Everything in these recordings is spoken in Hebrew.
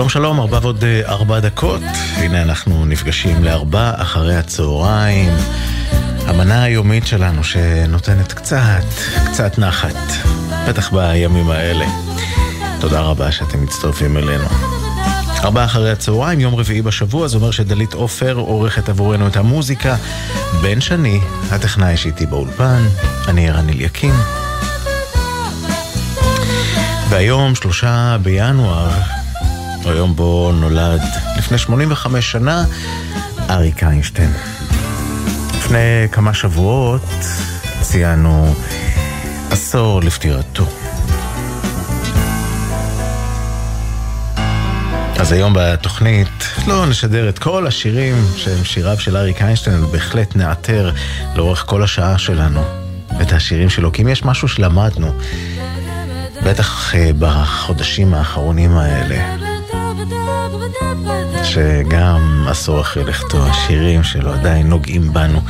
שלום שלום, ארבע ועוד אה, ארבע דקות. הנה אנחנו נפגשים לארבע אחרי הצהריים. המנה היומית שלנו שנותנת קצת, קצת נחת. בטח בימים האלה. תודה רבה שאתם מצטרפים אלינו. ארבע אחרי הצהריים, יום רביעי בשבוע, זה אומר שדלית עופר עורכת עבורנו את המוזיקה. בן שני, הטכנאי שאיתי באולפן, אני ערן אליקים. והיום, שלושה בינואר, היום בו נולד לפני 85 שנה אריק איינשטיין. לפני כמה שבועות ציינו עשור לפטירתו. אז היום בתוכנית לא נשדר את כל השירים שהם שיריו של אריק איינשטיין, אבל בהחלט נאתר לאורך כל השעה שלנו את השירים שלו, כי אם יש משהו שלמדנו, בטח אה, בחודשים האחרונים האלה, שגם עשור אחרי לכתו, השירים שלו עדיין נוגעים בנו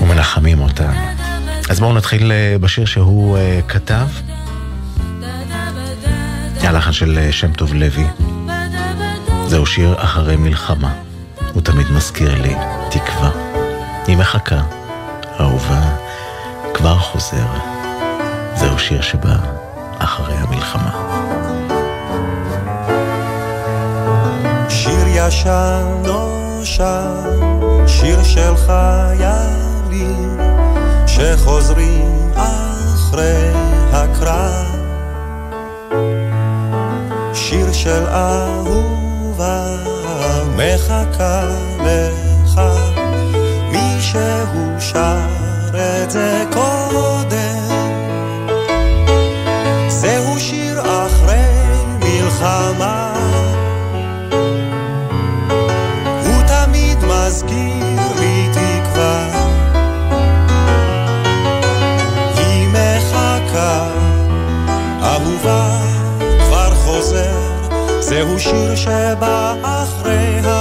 ומנחמים אותנו. אז בואו נתחיל בשיר שהוא כתב, הלחן של שם טוב לוי. זהו שיר אחרי מלחמה, הוא תמיד מזכיר לי תקווה. היא מחכה, אהובה, כבר חוזר. זהו שיר שבא אחרי המלחמה. ישן נושן, שיר של חיילים שחוזרים אחרי הקרב. שיר של אהובה מחכה לך, מישהו שר את זה קודם. זהו שיר אחרי מלחמה זהו שיר שבא אחרי המלחמה.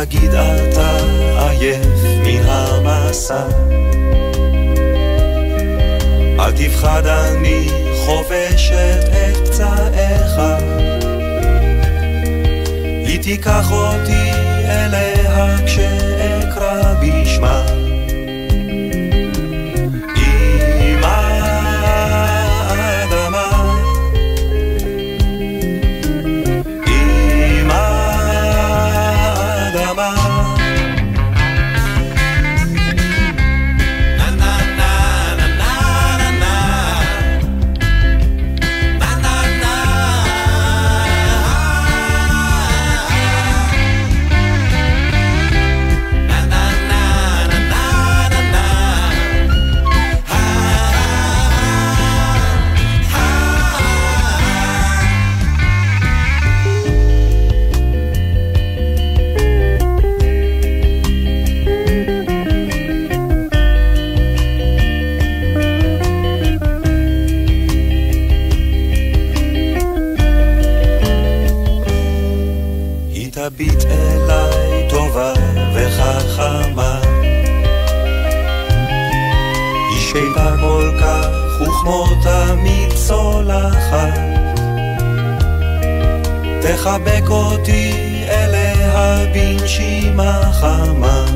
תגיד אתה עייף מן המסע. אל תפחד אני חובשת את פצעיך. היא תיקח אותי אליה כשאקרא בשמה. תחבק אותי אליה בנשימה חמה.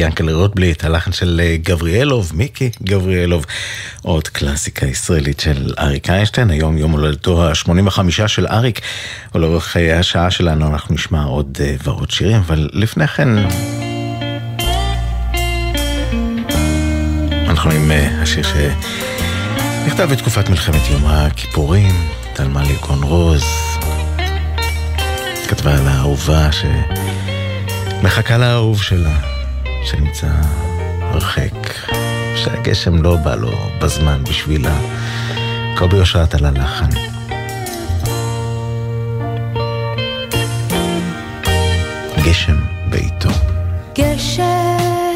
אה, ינקלה רוטבליט, הלחן של אה, גבריאלוב, מיקי גבריאלוב, עוד קלאסיקה ישראלית של אריק איינשטיין, היום יום הולדתו ה-85 של אריק, ולאורך השעה שלנו אנחנו נשמע עוד אה, ועוד שירים, אבל לפני כן... אנחנו עם השיר שנכתב בתקופת מלחמת יום הכיפורים, תלמה ליגון רוז, כתבה על האהובה ש... מחכה לאהוב שלה, שנמצא הרחק, שהגשם לא בא לו בזמן בשבילה. קובי אושרת על הלחן. גשם בעיתו. גשם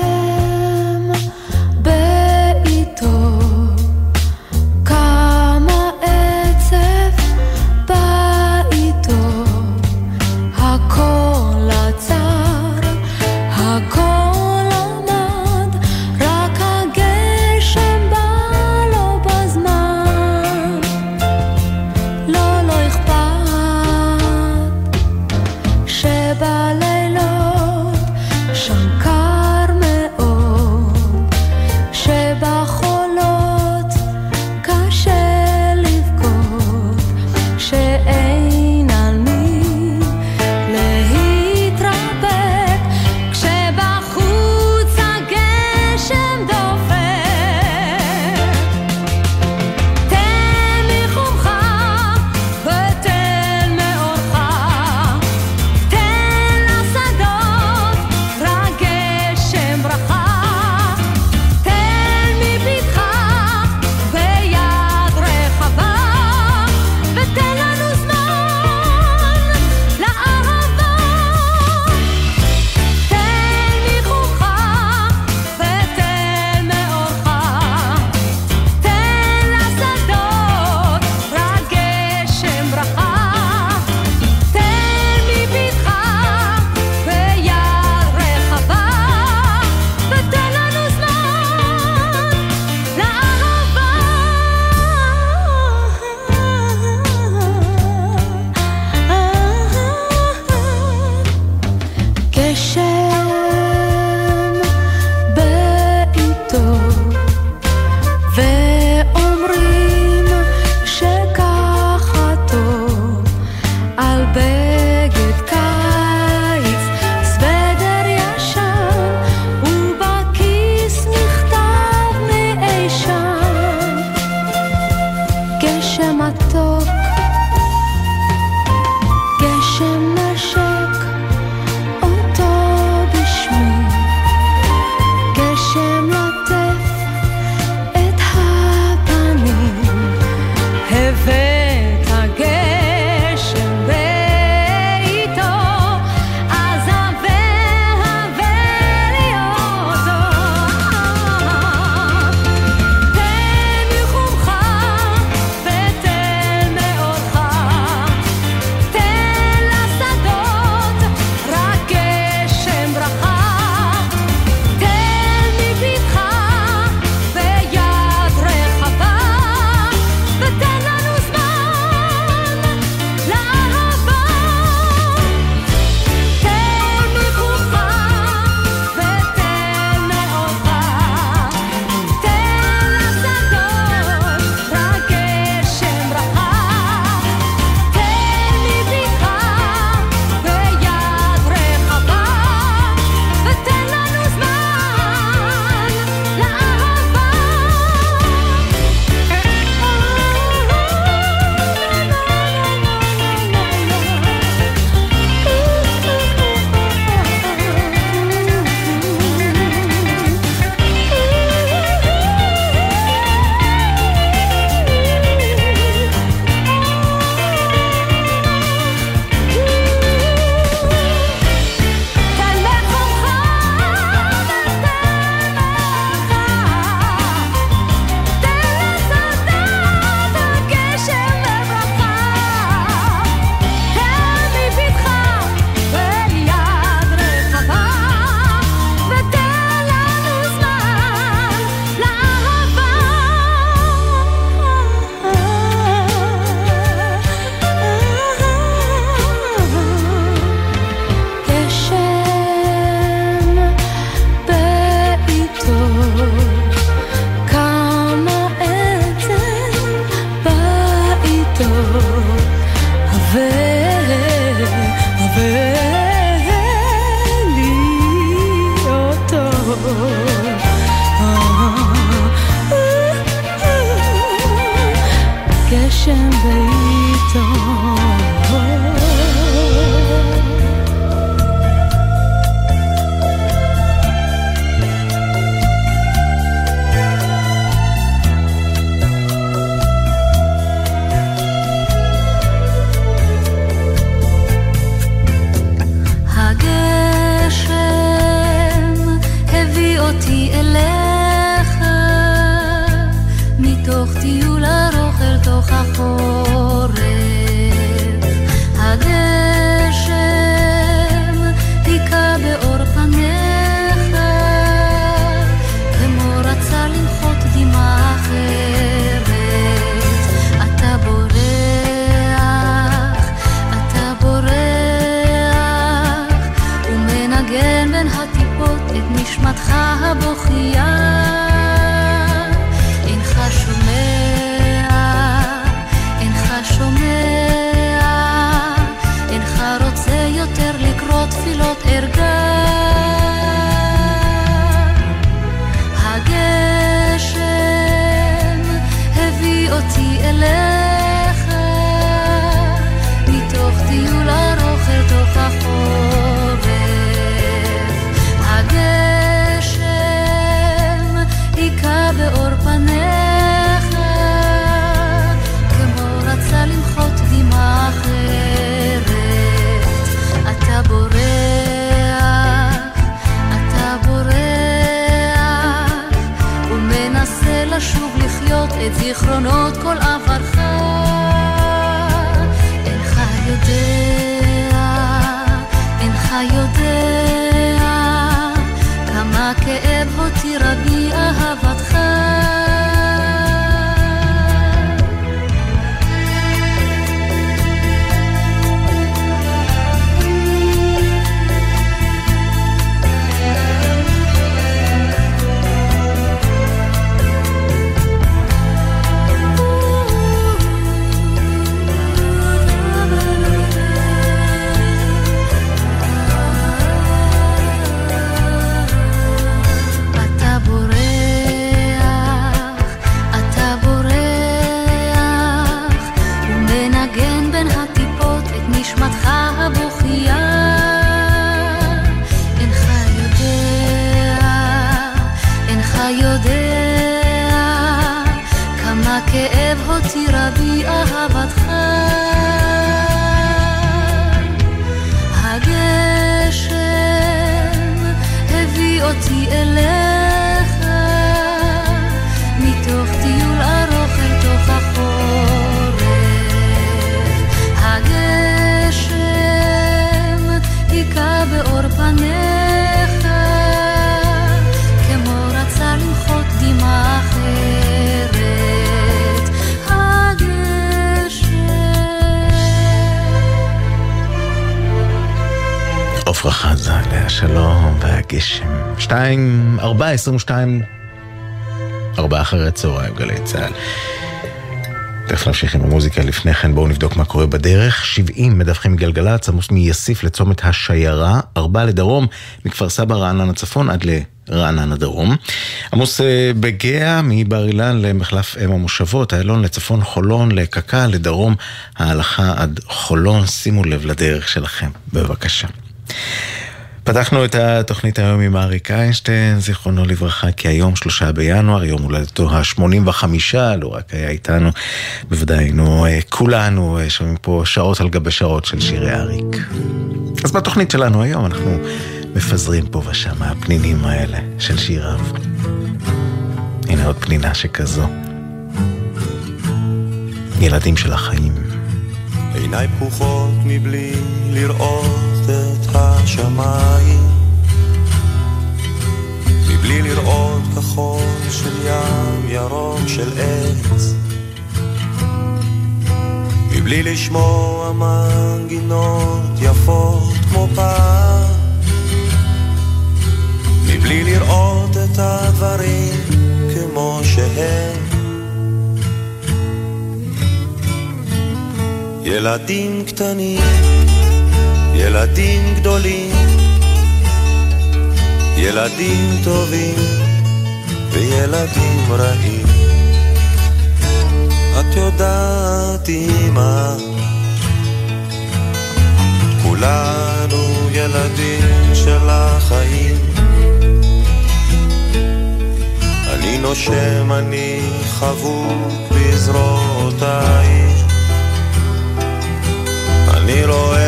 זיכרונות כל יודע כמה כאב הותירה בי אהבתך. הגשם הביא אותי אליך מתוך טיול ארוך אל תוך החורף. הגשם היכה באור פניך השלום והגשם. שתיים, ארבע, עשרים ושתיים, ארבעה אחרי הצהריים, גלי צה"ל. תכף נמשיך עם המוזיקה, לפני כן בואו נבדוק מה קורה בדרך. 70 מדווחים מגלגלצ, עמוס מיסיף לצומת השיירה, ארבע לדרום, מכפר סבא רעננה צפון עד לרעננה דרום. עמוס אה, בגאה מבר אילן למחלף אם המושבות, איילון לצפון חולון, לקק"ל, לדרום ההלכה עד חולון. שימו לב לדרך שלכם, בבקשה. פתחנו את התוכנית היום עם אריק איינשטיין, זיכרונו לברכה, כי היום שלושה בינואר, יום הולדתו ה-85, לא רק היה איתנו, בוודאי היינו אה, כולנו אה, שומעים פה שעות על גבי שעות של שירי אריק. אז בתוכנית שלנו היום אנחנו מפזרים פה ושם הפנינים האלה של שיריו. הנה עוד פנינה שכזו. ילדים של החיים. עיניי פקוחות מבלי לראות את השמיים. מבלי לראות כחול של ים ירוק של עץ. מבלי לשמוע מנגינות יפות כמו פעם. מבלי לראות את הדברים כמו שהם. ילדים קטנים, ילדים גדולים, ילדים טובים וילדים רעים. את יודעת אמא, כולנו ילדים של החיים. אני נושם, אני חבוק בזרועותיי. אני רואה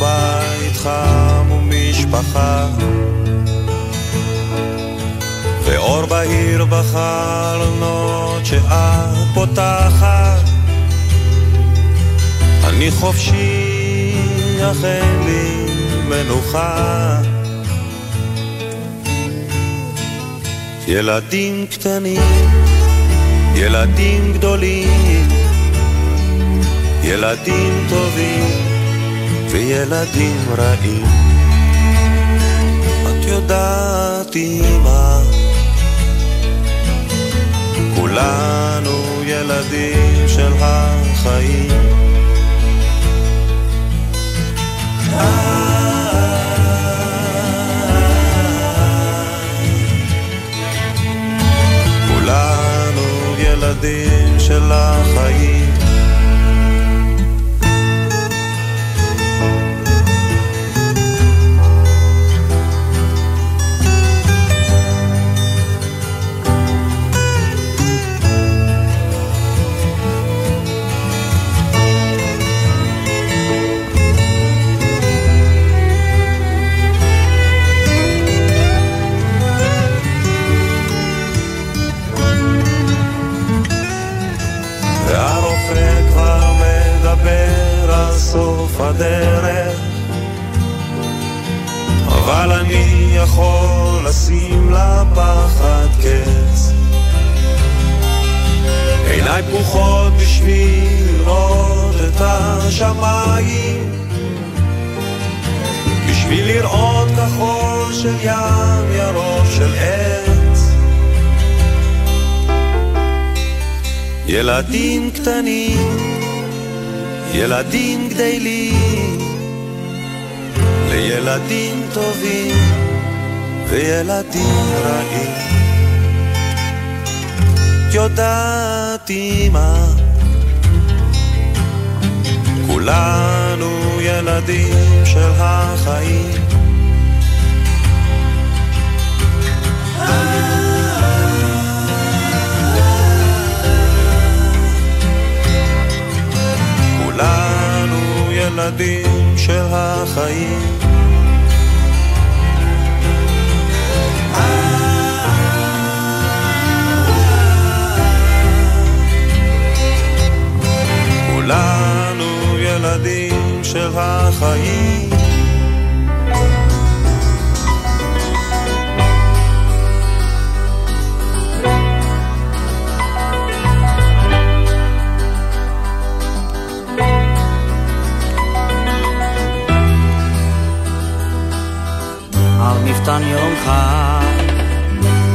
בית חם ומשפחה. ואור בהיר בחלונות שאת פותחת. אני חופשי, אך אין לי מנוחה. ילדים קטנים, ילדים גדולים, ילדים טובים וילדים רעים. את יודעת, אמא, כולנו ילדים של החיים. כולנו ילדים של החיים ילדים קטנים ילדים גדלים לילדים טובים וילדים רעים. יודעת אמא, כולנו ילדים של החיים. ילדים של החיים. כולנו ילדים של החיים. מפתן יום חג,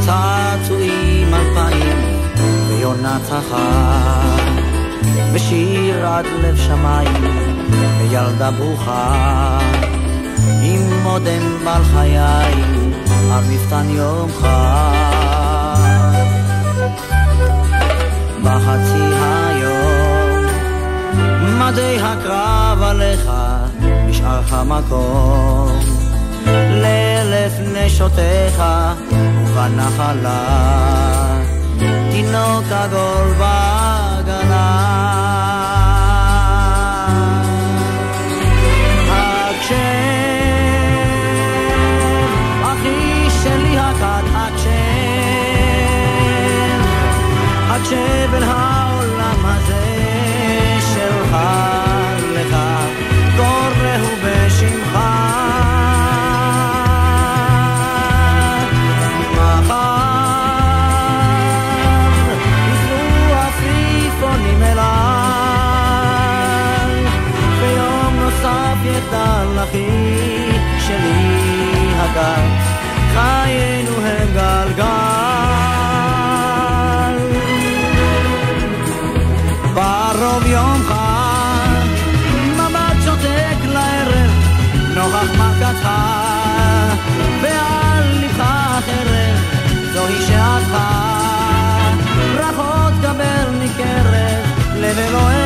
צעצועים אלפיים ויונת החג, ושיר עד לב שמיים וילדה ברוכה, עם מודם בעל חיי על מפתן יום חג. בחצי היום מדי הקרב עליך נשאר המקום לאלף נשותיך ובנחלה. תינוק עגול בהגנה le velo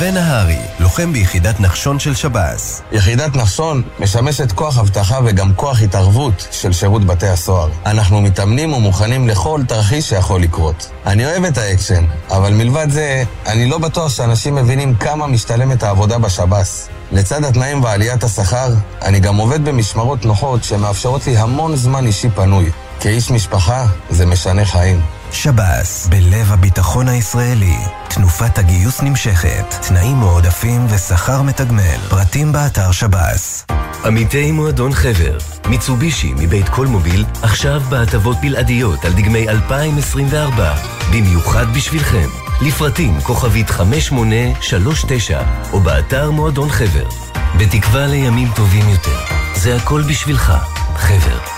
רווה נהרי, לוחם ביחידת נחשון של שב"ס. יחידת נחשון משמשת כוח אבטחה וגם כוח התערבות של שירות בתי הסוהר. אנחנו מתאמנים ומוכנים לכל תרחיש שיכול לקרות. אני אוהב את האקשן, אבל מלבד זה, אני לא בטוח שאנשים מבינים כמה משתלמת העבודה בשב"ס. לצד התנאים ועליית השכר, אני גם עובד במשמרות נוחות שמאפשרות לי המון זמן אישי פנוי. כאיש משפחה, זה משנה חיים. שב"ס, בלב הביטחון הישראלי. תנופת הגיוס נמשכת, תנאים מועדפים ושכר מתגמל. פרטים באתר שב"ס. עמיתי מועדון חבר, מיצובישי מבית קולמוביל, עכשיו בהטבות בלעדיות על דגמי 2024, במיוחד בשבילכם. לפרטים כוכבית 5839 או באתר מועדון חבר. בתקווה לימים טובים יותר. זה הכל בשבילך, חבר.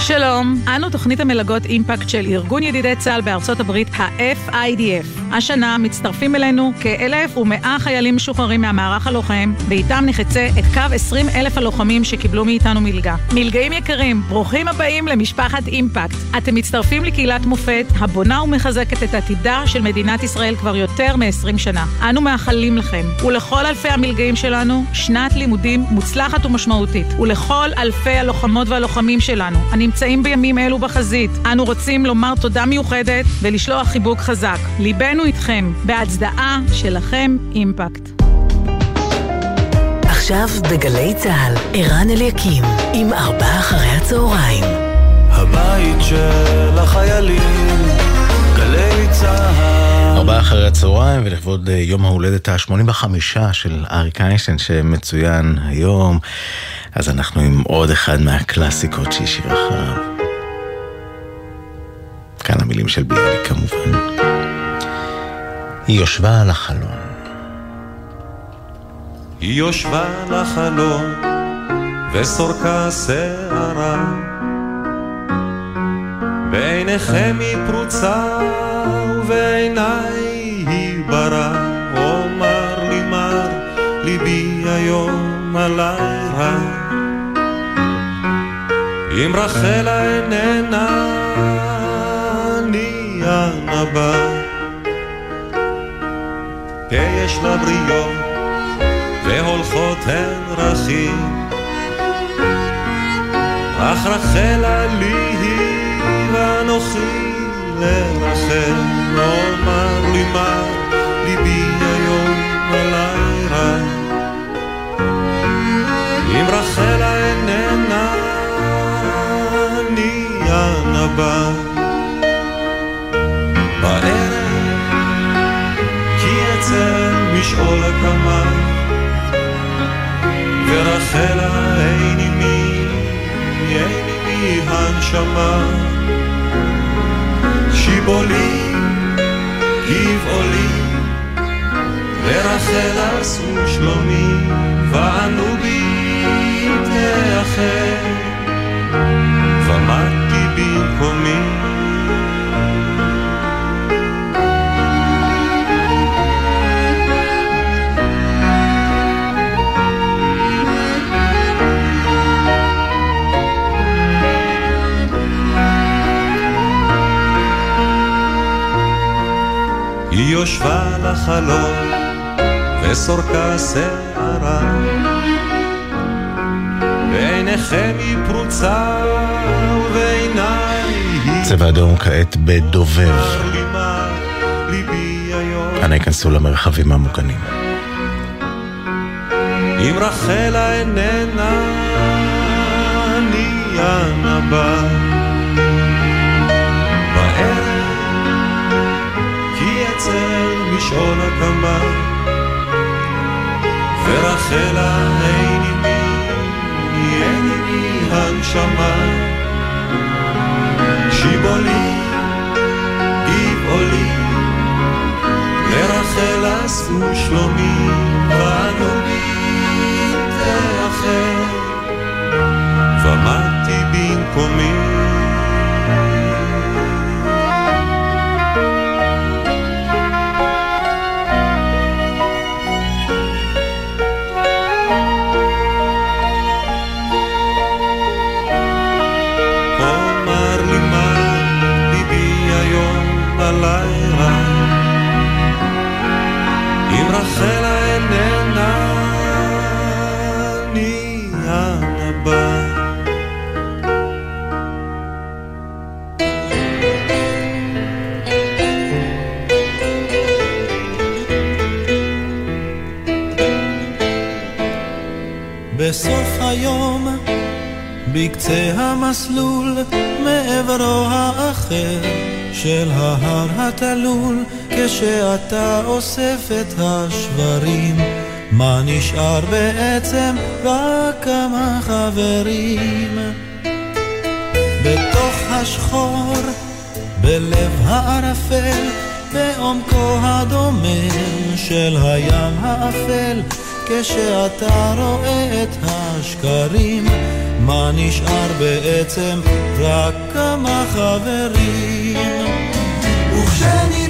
שלום, אנו תוכנית המלגות אימפקט של ארגון ידידי צה"ל בארצות הברית, ה-FIDF. השנה מצטרפים אלינו כ-1,100 חיילים משוחררים מהמערך הלוחם, ואיתם נחצה את קו 20 אלף הלוחמים שקיבלו מאיתנו מלגה. מלגאים יקרים, ברוכים הבאים למשפחת אימפקט. אתם מצטרפים לקהילת מופת, הבונה ומחזקת את עתידה של מדינת ישראל כבר יותר מ-20 שנה. אנו מאחלים לכם, ולכל אלפי המלגאים שלנו, שנת לימודים מוצלחת ומשמעותית. ולכל אלפי הלוחמות והלוחמים שלנו, הנמצאים בימים אלו בחזית, אנו רוצים לומר תודה מיוחדת ולשלוח חיבוק חזק. ליבנו איתכם, בהצדעה שלכם אימפקט. עכשיו בגלי צה"ל, ערן אליקים, עם ארבעה אחרי הצהריים. הבית של החיילים, גלי צה"ל. ארבעה אחרי הצהריים, ולכבוד אה, יום ההולדת ה-85 של אריק איינשטיין שמצוין היום, אז אנחנו עם עוד אחד מהקלאסיקות שהשאיר אחריו. כאן המילים של ביאליק כמובן. היא יושבה על החלון. היא יושבה על החלון וסורקה שערה בעיניכם היא פרוצה ובעיניי היא ברא אומר לי מר ליבי היום רע אם רחלה איננה אני הנבא יש לה בריות והולכות הן רכיב. אך רחלה לי היא ואנוכי לרחל אומר לי מה ליבי אם רחלה איננה אני הנבא בערב משעול הקמה ורחלה אין עימי, אין עימי הנשמה. שיבולי, גבעולי, ורחל עשו שלומי, ואנו בי תאחר, ומדתי במקומי. היא יושבה על החלון וסורקה שערה בעיניכם היא פרוצה ובעיניי היא צבע אדום כעת בדובב. אנא ייכנסו למרחבים המוגנים. אם רחלה איננה אני הנבא בערב כי אצל משעול הקמה ורחלה אין עימי, עימי הנשמה כשאתה אוסף את השברים, מה נשאר בעצם? רק כמה חברים. בתוך השחור, בלב הערפל, בעומקו הדומם של הים האפל, כשאתה רואה את השקרים, מה נשאר בעצם? רק כמה חברים. וכשנדמה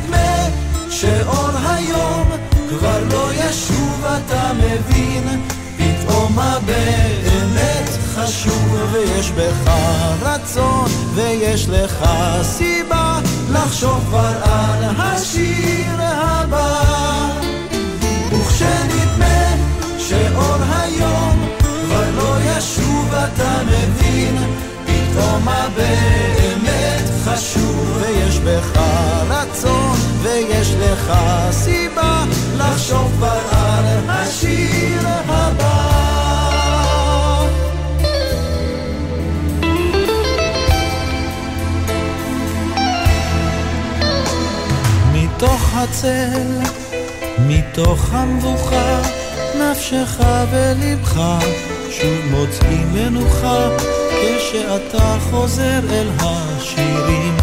שאור היום כבר לא ישוב, אתה מבין, פתאום מה באמת חשוב, ויש בך רצון, ויש לך סיבה לחשוב כבר על השיר הבא. וכשנדמה שאור היום כבר לא ישוב, אתה מבין, פתאום באמת חשוב, ויש בך רצון, ויש לך סיבה לחשוב כבר על השיר הבא. מתוך הצל, מתוך המבוכה נפשך ולבך שוב מוצאים מנוחה כשאתה חוזר אל השירים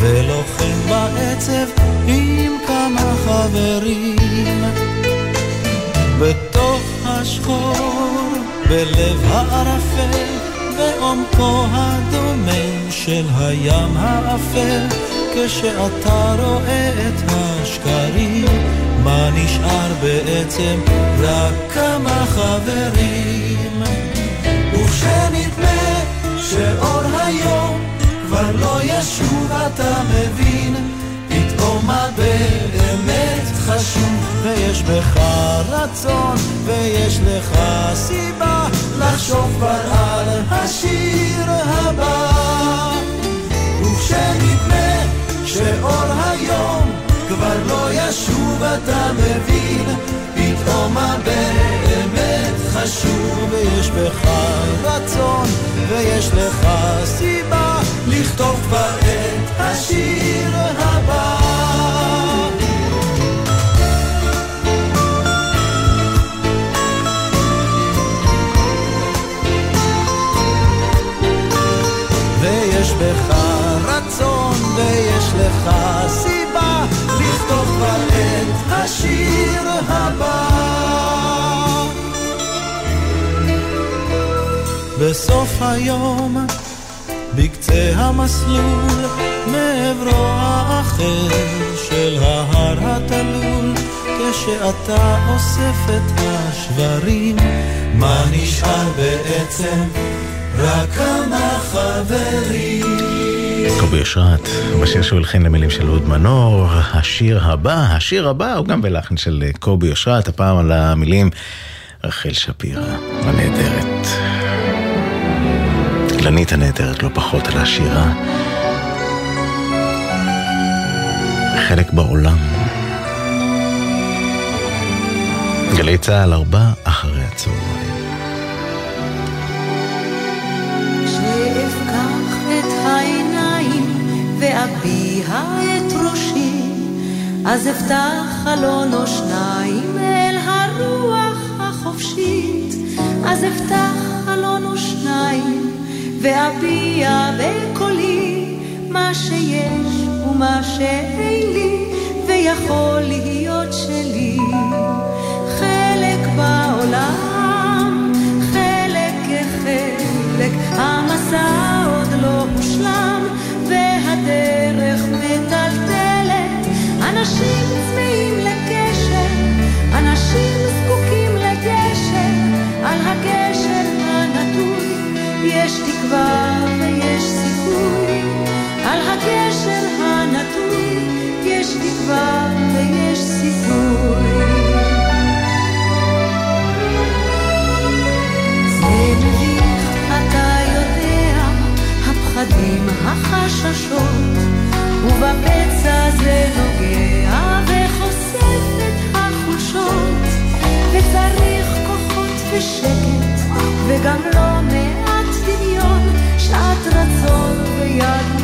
ולוחם בעצב עם כמה חברים בתוך השחור בלב הערפל בעומקו הדומם של הים האפל כשאתה רואה את השקרים מה נשאר בעצם? רק כמה חברים. וכשנדמה שאור היום כבר לא ישוב, אתה מבין, פתאום מה באמת חשוב, ויש בך רצון, ויש לך סיבה לחשוב כבר על השיר הבא. וכשנדמה שאור היום כבר לא ישוב, אתה מבין, פתאום מה באמת חשוב, ויש בך רצון, ויש לך סיבה לכתוב כבר את השיר הבא. ויש בך רצון ויש לך סיבה לכתוב כבר את השיר הבא. בסוף היום, בקצה המסלול, מעברו האחר של ההר התלול, כשאתה אוסף את השברים, מה נשאר בעצם? רק כמה חברים. קובי אשרת, בשיר שהוא הלחין למילים של אהוד מנור, השיר הבא, השיר הבא הוא גם בלחן של קובי אשרת, הפעם על המילים רחל שפירא, הנהדרת. אילנית הנהדרת לא פחות על השירה. חלק בעולם. גלי צה"ל ארבע אחרי הצהריים. ואביע את ראשי, אז אפתח חלון או שניים אל הרוח החופשית, אז אפתח חלון או שניים, ואביע בקולי מה שיש ומה שאין לי, ויכול להיות שלי. חלק בעולם, חלק כחלק, המסע עוד לא הושלם. והדרך מטלטלת, אנשים יש תקווה ויש סיכוי, על הקשר הנטוי יש תקווה ויש סיכוי. זה אתה יודע, הפחדים, החששות, ובפצע זה נוגע וחושף את החולשות, וצריך כוחות ושקט, וגם לא מעט. שעת רצון ויד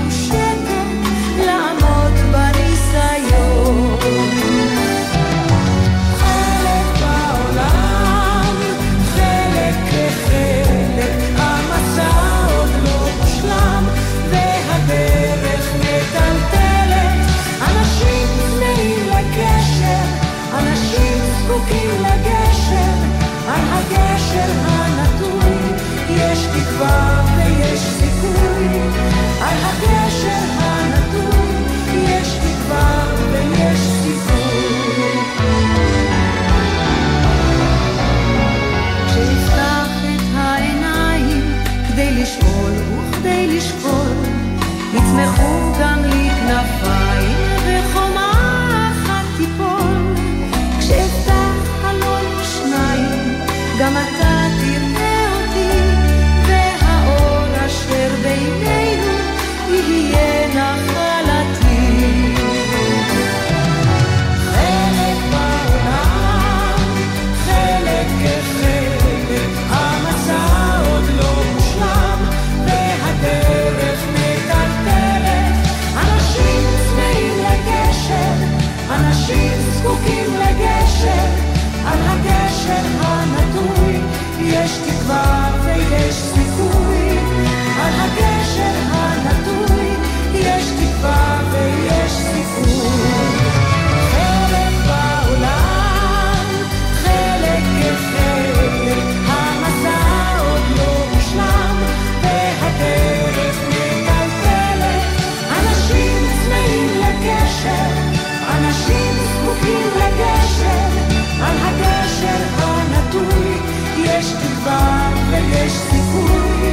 תקווה ויש סיכוי,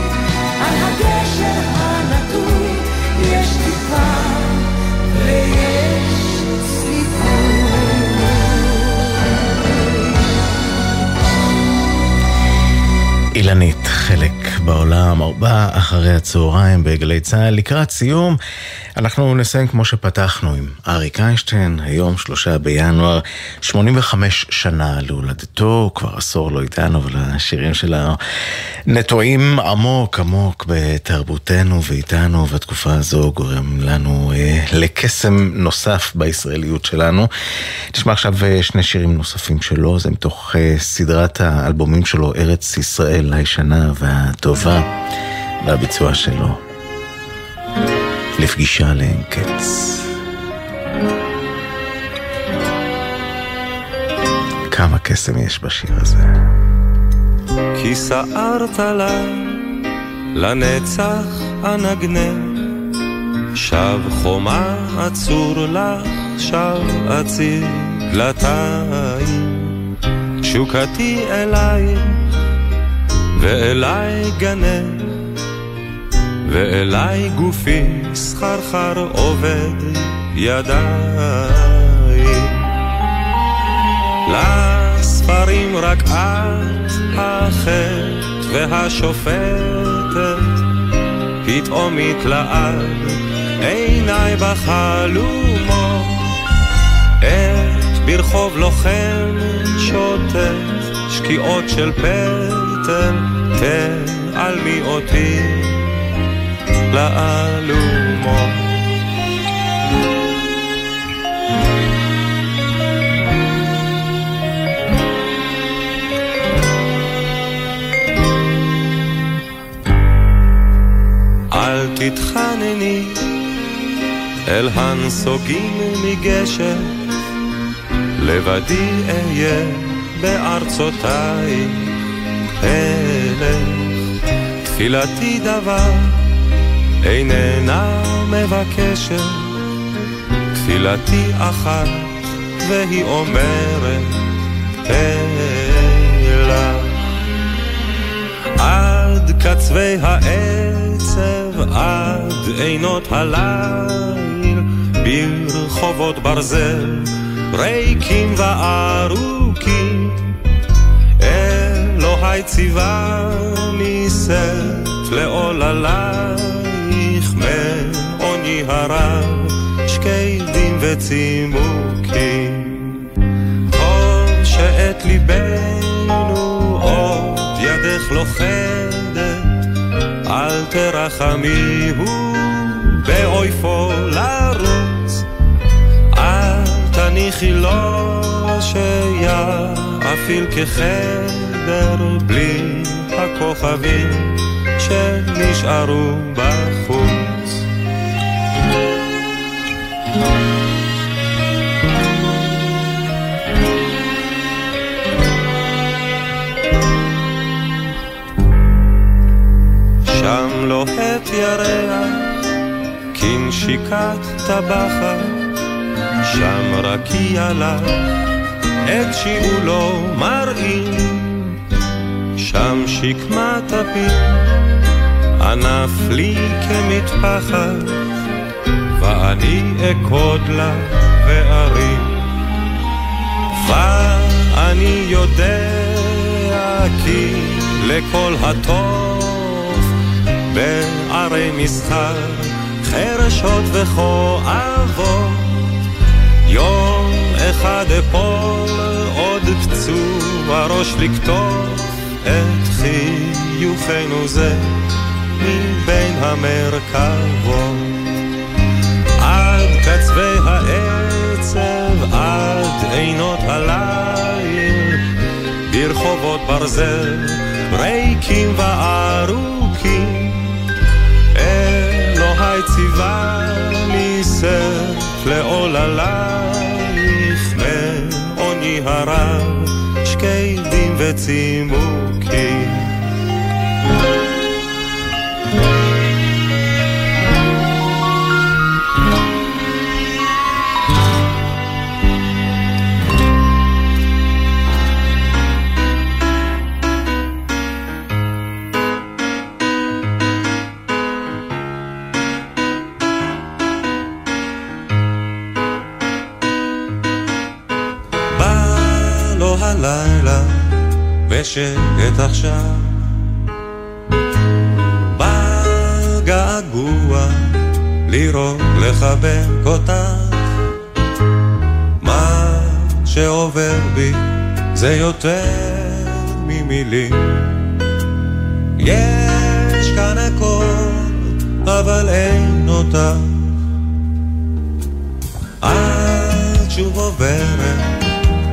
על הגשר הנטוי יש תקווה ויש אילנית, חלק בעולם, ארבע אחרי הצהריים בגלי צה"ל. לקראת סיום, אנחנו נסיים כמו שפתחנו עם אריק איינשטיין, היום שלושה בינואר, 85 שנה להולדתו, כבר עשור לא איתנו, אבל השירים שלה נטועים עמוק עמוק בתרבותנו ואיתנו, והתקופה הזו גורם לנו אה, לקסם נוסף בישראליות שלנו. נשמע עכשיו אה, שני שירים נוספים שלו, זה מתוך אה, סדרת האלבומים שלו, ארץ ישראל הישנה והטובה, והביצוע שלו. לפגישה לאין קץ. כמה קסם יש בשיר הזה. כי סערת לה, לנצח אנגנר, שב חומה עצור לך, שב אציר דלתיים, תשוקתי אלייך, ואליי גנר, ואליי גופי סחרחר עובד ידיי. לספרים רק את החטא והשופטת, פתאום התלעד עיניי בחלומות, עת ברחוב לוחם שוטט, שקיעות של פטל, תעלמי אותי לאלומות. אל תתחנני אל הנסוגים מגשר, לבדי אהיה בארצותיי אלך. תפילתי דבר איננה מבקשת, תפילתי אחת והיא אומרת אלה. עד קצווי העצב, עד עינות הליל, ברחובות ברזל, ריקים וארוכים. אלוהי ציווני שאת לעוללייך, הרב, שקדים וצימוקים. טוב שאת ליבנו עוד ידך לוכדת, אל תרחמיהו באויפו לרוץ, אל תניחי לו שיאפיל כחדר בלי הכוכבים שנשארו בחוץ. שם לוהט ירח, כנשיקת טבחת, שם רקיע לך, את שיעולו מראים, שם שקמת הפיר. ענף לי כמטפחת, ואני אקוד לה וארים. ואני יודע כי לכל הטוב בערי מסחר, חרשות וכואבות, יום אחד אפול עוד פצוע ראש לקטוף את חיוכנו זה. מבין המרכבות קצווי העצב, עד עינות הליל ברחובות ברזל ריקים וארוכים. אלוהי ציווה לי סף לעוללייך מעוני הרב שקדים וצימוקים עכשיו. בגעגוע לראות לחבק אותך. מה שעובר בי זה יותר ממילים. יש כאן הכל אבל אין אותך. את שוב עוברת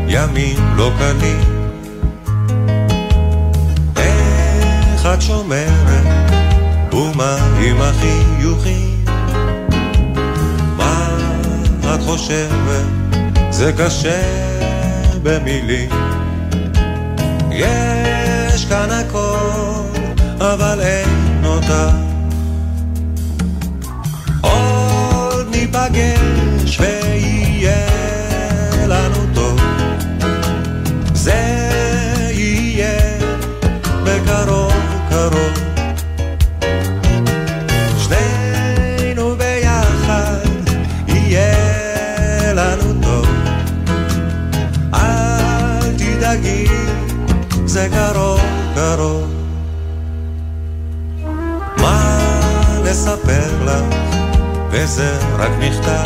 ימים לא קלים. את שומרת, ומה עם החיוכים? מה את חושבת, זה קשה במילים. יש כאן הכל, אבל אין אותה. עוד ניפגש ויהיה מכתב.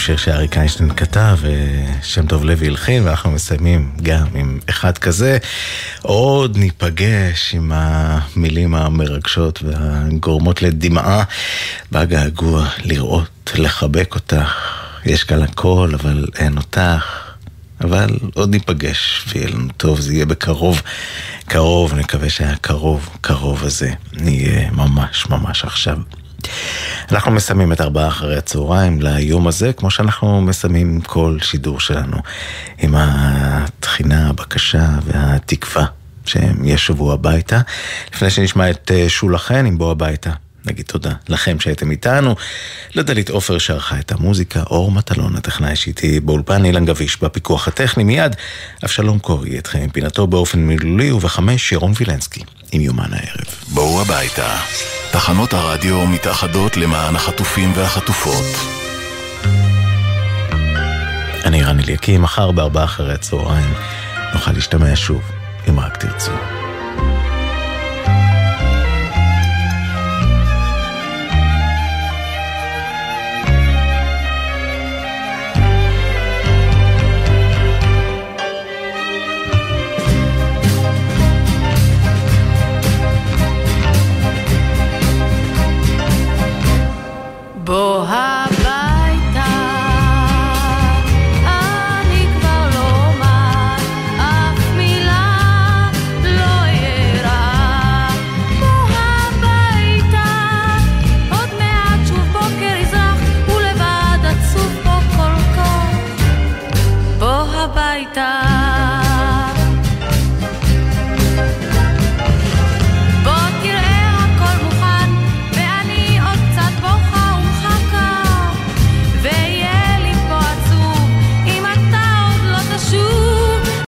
שיר שאריק איינשטיין כתב, ושם טוב לוי הלחין, ואנחנו מסיימים גם עם אחד כזה. עוד ניפגש עם המילים המרגשות והגורמות לדמעה בגעגוע לראות, לחבק אותך. יש כאן הכל, אבל אין אותך. אבל עוד ניפגש, ויהיה לנו טוב, זה יהיה בקרוב. קרוב, נקווה שהקרוב, קרוב הזה יהיה ממש ממש עכשיו. אנחנו מסיימים את ארבעה אחרי הצהריים ליום הזה, כמו שאנחנו מסיימים כל שידור שלנו, עם התחינה, הבקשה והתקווה שהם ישובו הביתה. לפני שנשמע את אה, שולה חן עם בוא הביתה. נגיד תודה לכם שהייתם איתנו, לדלית עופר שערכה את המוזיקה, אור מטלון הטכנאי שאיתי באולפן, אילן גביש בפיקוח הטכני מיד, אבשלום קורי אתכם עם פינתו באופן מילולי, ובחמש ירון וילנסקי עם יומן הערב. בואו הביתה, תחנות הרדיו מתאחדות למען החטופים והחטופות. אני רן אליקים, מחר בארבעה אחרי הצהריים נוכל להשתמע שוב, אם רק תרצו. Boha.